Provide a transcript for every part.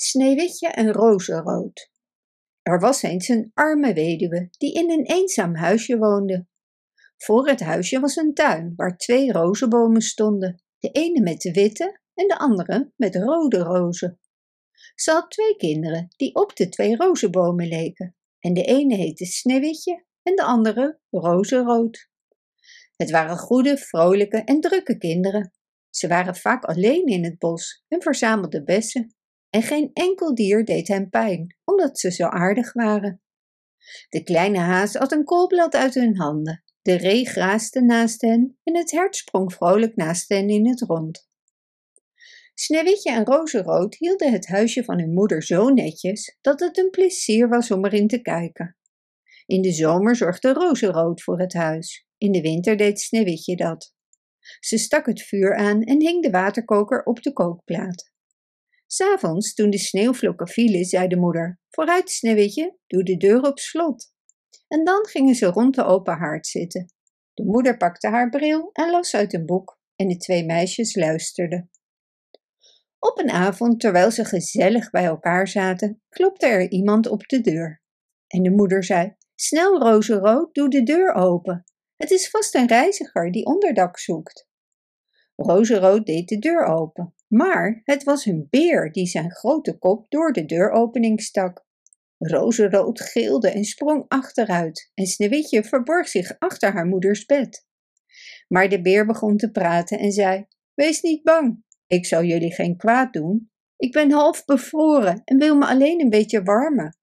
Sneeuwwitje en Rozenrood. Er was eens een arme weduwe die in een eenzaam huisje woonde. Voor het huisje was een tuin waar twee rozenbomen stonden, de ene met de witte en de andere met rode rozen. Ze had twee kinderen die op de twee rozenbomen leken, en de ene heette Sneeuwwitje en de andere Rozenrood. Het waren goede, vrolijke en drukke kinderen. Ze waren vaak alleen in het bos en verzamelden bessen en geen enkel dier deed hen pijn, omdat ze zo aardig waren. De kleine haas had een koolblad uit hun handen, de ree graasde naast hen en het hert sprong vrolijk naast hen in het rond. Sneeuwwitje en Rozenrood hielden het huisje van hun moeder zo netjes dat het een plezier was om erin te kijken. In de zomer zorgde Rozenrood voor het huis, in de winter deed Sneeuwwitje dat. Ze stak het vuur aan en hing de waterkoker op de kookplaat. S'avonds, toen de sneeuwvlokken vielen, zei de moeder: Vooruit, Sneeuwwitje, doe de deur op slot. En dan gingen ze rond de open haard zitten. De moeder pakte haar bril en las uit een boek, en de twee meisjes luisterden. Op een avond, terwijl ze gezellig bij elkaar zaten, klopte er iemand op de deur. En de moeder zei: Snel, Rozenrood, doe de deur open. Het is vast een reiziger die onderdak zoekt. Rozenrood deed de deur open, maar het was een beer die zijn grote kop door de deuropening stak. Rozenrood gilde en sprong achteruit en Sneeuwwitje verborg zich achter haar moeders bed. Maar de beer begon te praten en zei: Wees niet bang, ik zal jullie geen kwaad doen. Ik ben half bevroren en wil me alleen een beetje warmen.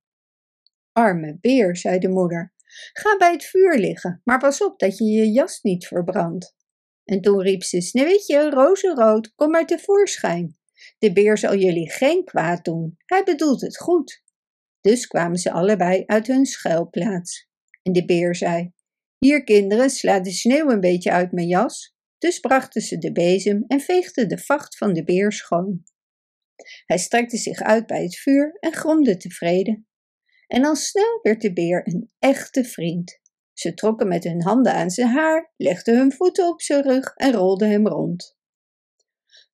Arme beer, zei de moeder, ga bij het vuur liggen, maar pas op dat je je jas niet verbrandt. En toen riep ze: Sneeuwwitje, rozenrood, kom maar tevoorschijn. De beer zal jullie geen kwaad doen, hij bedoelt het goed. Dus kwamen ze allebei uit hun schuilplaats. En de beer zei: Hier, kinderen, sla de sneeuw een beetje uit mijn jas. Dus brachten ze de bezem en veegden de vacht van de beer schoon. Hij strekte zich uit bij het vuur en gromde tevreden. En al snel werd de beer een echte vriend. Ze trokken met hun handen aan zijn haar, legden hun voeten op zijn rug en rolden hem rond.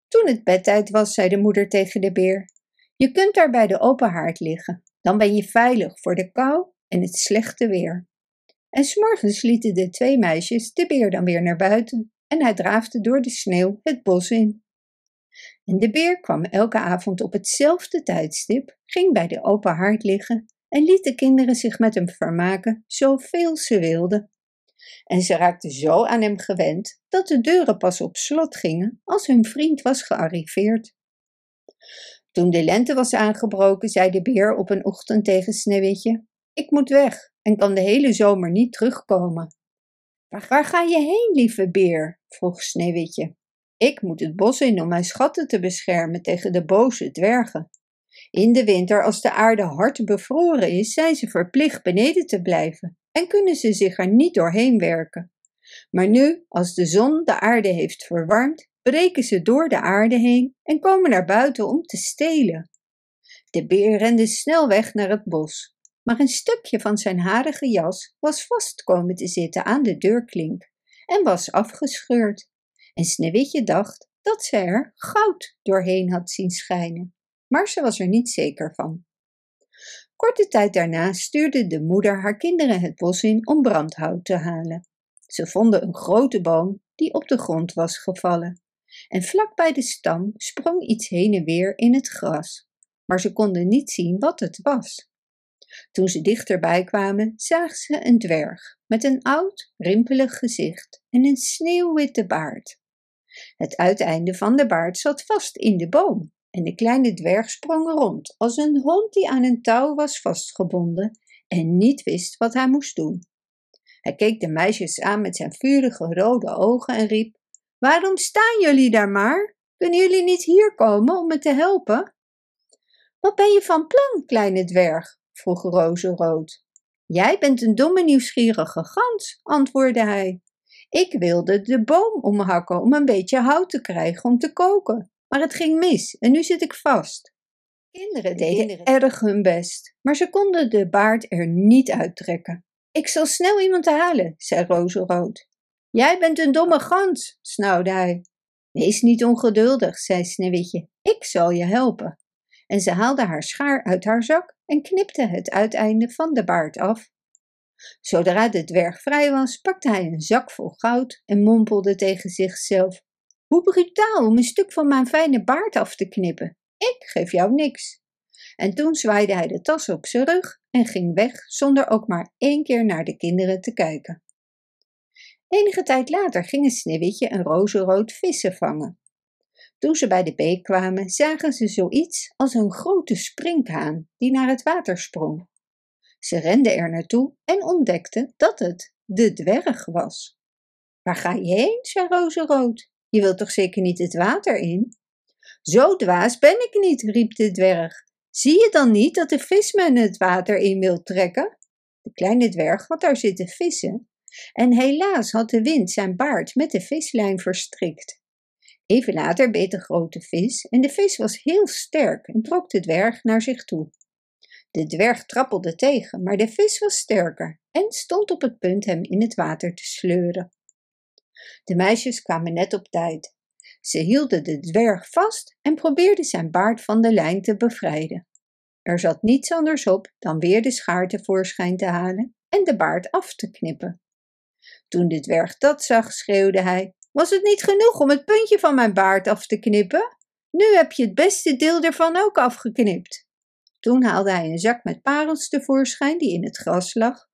Toen het bedtijd was, zei de moeder tegen de beer: Je kunt daar bij de open haard liggen, dan ben je veilig voor de kou en het slechte weer. En s'morgens lieten de twee meisjes de beer dan weer naar buiten en hij draafde door de sneeuw het bos in. En de beer kwam elke avond op hetzelfde tijdstip, ging bij de open haard liggen en liet de kinderen zich met hem vermaken zoveel ze wilden. En ze raakten zo aan hem gewend dat de deuren pas op slot gingen als hun vriend was gearriveerd. Toen de lente was aangebroken, zei de beer op een ochtend tegen Sneeuwwitje: Ik moet weg en kan de hele zomer niet terugkomen. Waar, waar ga je heen, lieve beer? vroeg Sneeuwwitje. Ik moet het bos in om mijn schatten te beschermen tegen de boze dwergen. In de winter, als de aarde hard bevroren is, zijn ze verplicht beneden te blijven en kunnen ze zich er niet doorheen werken. Maar nu, als de zon de aarde heeft verwarmd, breken ze door de aarde heen en komen naar buiten om te stelen. De beer rende snel weg naar het bos, maar een stukje van zijn harige jas was vast komen te zitten aan de deurklink en was afgescheurd. En Sneeuwwitje dacht dat ze er goud doorheen had zien schijnen maar ze was er niet zeker van. Korte tijd daarna stuurde de moeder haar kinderen het bos in om brandhout te halen. Ze vonden een grote boom die op de grond was gevallen. En vlak bij de stam sprong iets heen en weer in het gras, maar ze konden niet zien wat het was. Toen ze dichterbij kwamen, zagen ze een dwerg met een oud, rimpelig gezicht en een sneeuwwitte baard. Het uiteinde van de baard zat vast in de boom en de kleine dwerg sprong rond als een hond die aan een touw was vastgebonden en niet wist wat hij moest doen. Hij keek de meisjes aan met zijn vurige rode ogen en riep: Waarom staan jullie daar maar? Kunnen jullie niet hier komen om me te helpen? Wat ben je van plan, kleine dwerg? vroeg Rozenrood. Jij bent een domme nieuwsgierige gans, antwoordde hij. Ik wilde de boom omhakken om een beetje hout te krijgen om te koken maar het ging mis en nu zit ik vast. Kinderen deden erg hun best, maar ze konden de baard er niet uittrekken. Ik zal snel iemand halen, zei Rozenrood. Jij bent een domme gans, snauwde hij. Wees niet ongeduldig, zei Sneeuwwitje. Ik zal je helpen. En ze haalde haar schaar uit haar zak en knipte het uiteinde van de baard af. Zodra de dwerg vrij was, pakte hij een zak vol goud en mompelde tegen zichzelf: Hoe brutaal om een stuk van mijn fijne baard af te knippen. Ik geef jou niks. En toen zwaaide hij de tas op zijn rug en ging weg zonder ook maar één keer naar de kinderen te kijken. Enige tijd later gingen Sneeuwwitje en Rozenrood vissen vangen. Toen ze bij de beek kwamen, zagen ze zoiets als een grote sprinkhaan die naar het water sprong. Ze renden er naartoe en ontdekten dat het de dwerg was. Waar ga je heen? zei Rozenrood. Je wilt toch zeker niet het water in? Zo dwaas ben ik niet, riep de dwerg. Zie je dan niet dat de visman het water in wil trekken? De kleine dwerg had daar zitten vissen en helaas had de wind zijn baard met de vislijn verstrikt. Even later beet de grote vis en de vis was heel sterk en trok de dwerg naar zich toe. De dwerg trappelde tegen, maar de vis was sterker en stond op het punt hem in het water te sleuren. De meisjes kwamen net op tijd. Ze hielden de dwerg vast en probeerden zijn baard van de lijn te bevrijden. Er zat niets anders op dan weer de schaar tevoorschijn te halen en de baard af te knippen. Toen de dwerg dat zag, schreeuwde hij: Was het niet genoeg om het puntje van mijn baard af te knippen? Nu heb je het beste deel ervan ook afgeknipt. Toen haalde hij een zak met parels tevoorschijn die in het gras lag,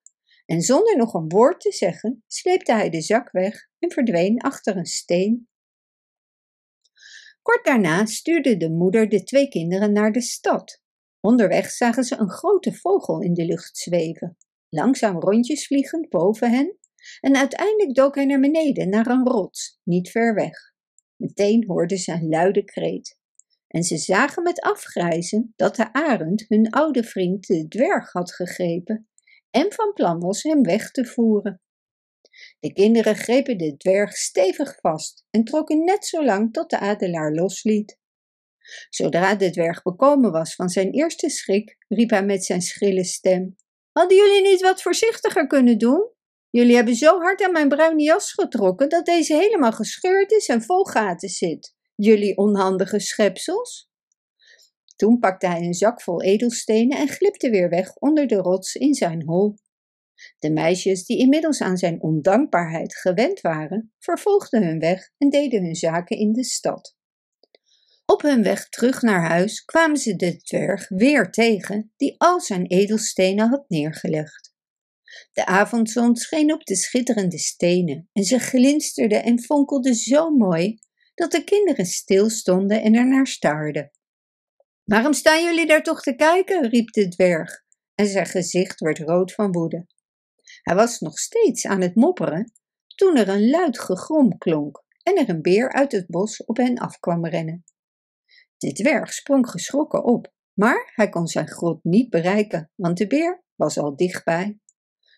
en zonder nog een woord te zeggen, sleepte hij de zak weg en verdween achter een steen. Kort daarna stuurde de moeder de twee kinderen naar de stad. Onderweg zagen ze een grote vogel in de lucht zweven, langzaam rondjes vliegend boven hen, en uiteindelijk dook hij naar beneden, naar een rots, niet ver weg. Meteen hoorden ze een luide kreet. En ze zagen met afgrijzen dat de arend hun oude vriend de dwerg had gegrepen en van plan was hem weg te voeren. De kinderen grepen de dwerg stevig vast en trokken net zo lang tot de adelaar losliet. Zodra de dwerg bekomen was van zijn eerste schrik, riep hij met zijn schrille stem: Hadden jullie niet wat voorzichtiger kunnen doen? Jullie hebben zo hard aan mijn bruine jas getrokken dat deze helemaal gescheurd is en vol gaten zit. Jullie onhandige schepsels. Toen pakte hij een zak vol edelstenen en glipte weer weg onder de rots in zijn hol. De meisjes, die inmiddels aan zijn ondankbaarheid gewend waren, vervolgden hun weg en deden hun zaken in de stad. Op hun weg terug naar huis kwamen ze de dwerg weer tegen, die al zijn edelstenen had neergelegd. De avondzon scheen op de schitterende stenen en ze glinsterden en fonkelden zo mooi dat de kinderen stilstonden en er naar staarden. Waarom staan jullie daar toch te kijken? riep de dwerg en zijn gezicht werd rood van woede. Hij was nog steeds aan het mopperen toen er een luid gegrom klonk en er een beer uit het bos op hen af kwam rennen. De dwerg sprong geschrokken op, maar hij kon zijn grot niet bereiken, want de beer was al dichtbij.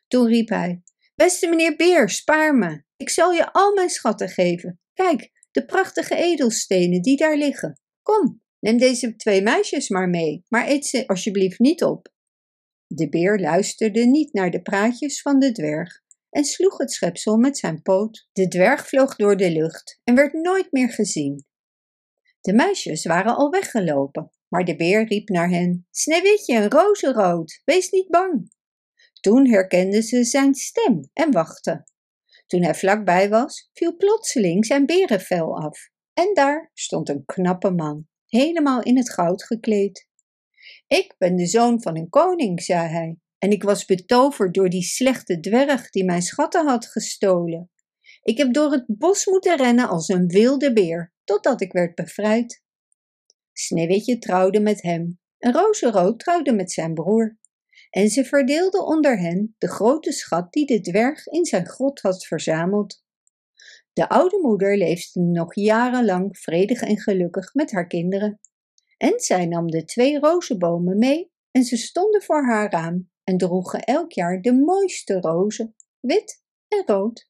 Toen riep hij: Beste meneer Beer, spaar me. Ik zal je al mijn schatten geven. Kijk, de prachtige edelstenen die daar liggen. Kom, neem deze twee meisjes maar mee, maar eet ze alsjeblieft niet op. De beer luisterde niet naar de praatjes van de dwerg en sloeg het schepsel met zijn poot. De dwerg vloog door de lucht en werd nooit meer gezien. De meisjes waren al weggelopen, maar de beer riep naar hen: Sneeuwwitje en rozenrood, wees niet bang. Toen herkende ze zijn stem en wachtte. Toen hij vlakbij was, viel plotseling zijn berenvel af. En daar stond een knappe man, helemaal in het goud gekleed. Ik ben de zoon van een koning, zei hij, en ik was betoverd door die slechte dwerg die mijn schatten had gestolen. Ik heb door het bos moeten rennen als een wilde beer, totdat ik werd bevrijd. Sneeuwwitje trouwde met hem en Rozenrood trouwde met zijn broer en ze verdeelde onder hen de grote schat die de dwerg in zijn grot had verzameld. De oude moeder leefde nog jarenlang vredig en gelukkig met haar kinderen. En zij nam de twee rozenbomen mee en ze stonden voor haar raam en droegen elk jaar de mooiste rozen, wit en rood.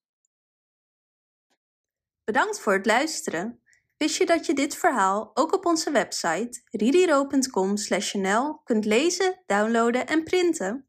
Bedankt voor het luisteren. Wist je dat je dit verhaal ook op onze website ririro.com/nl kunt lezen, downloaden en printen?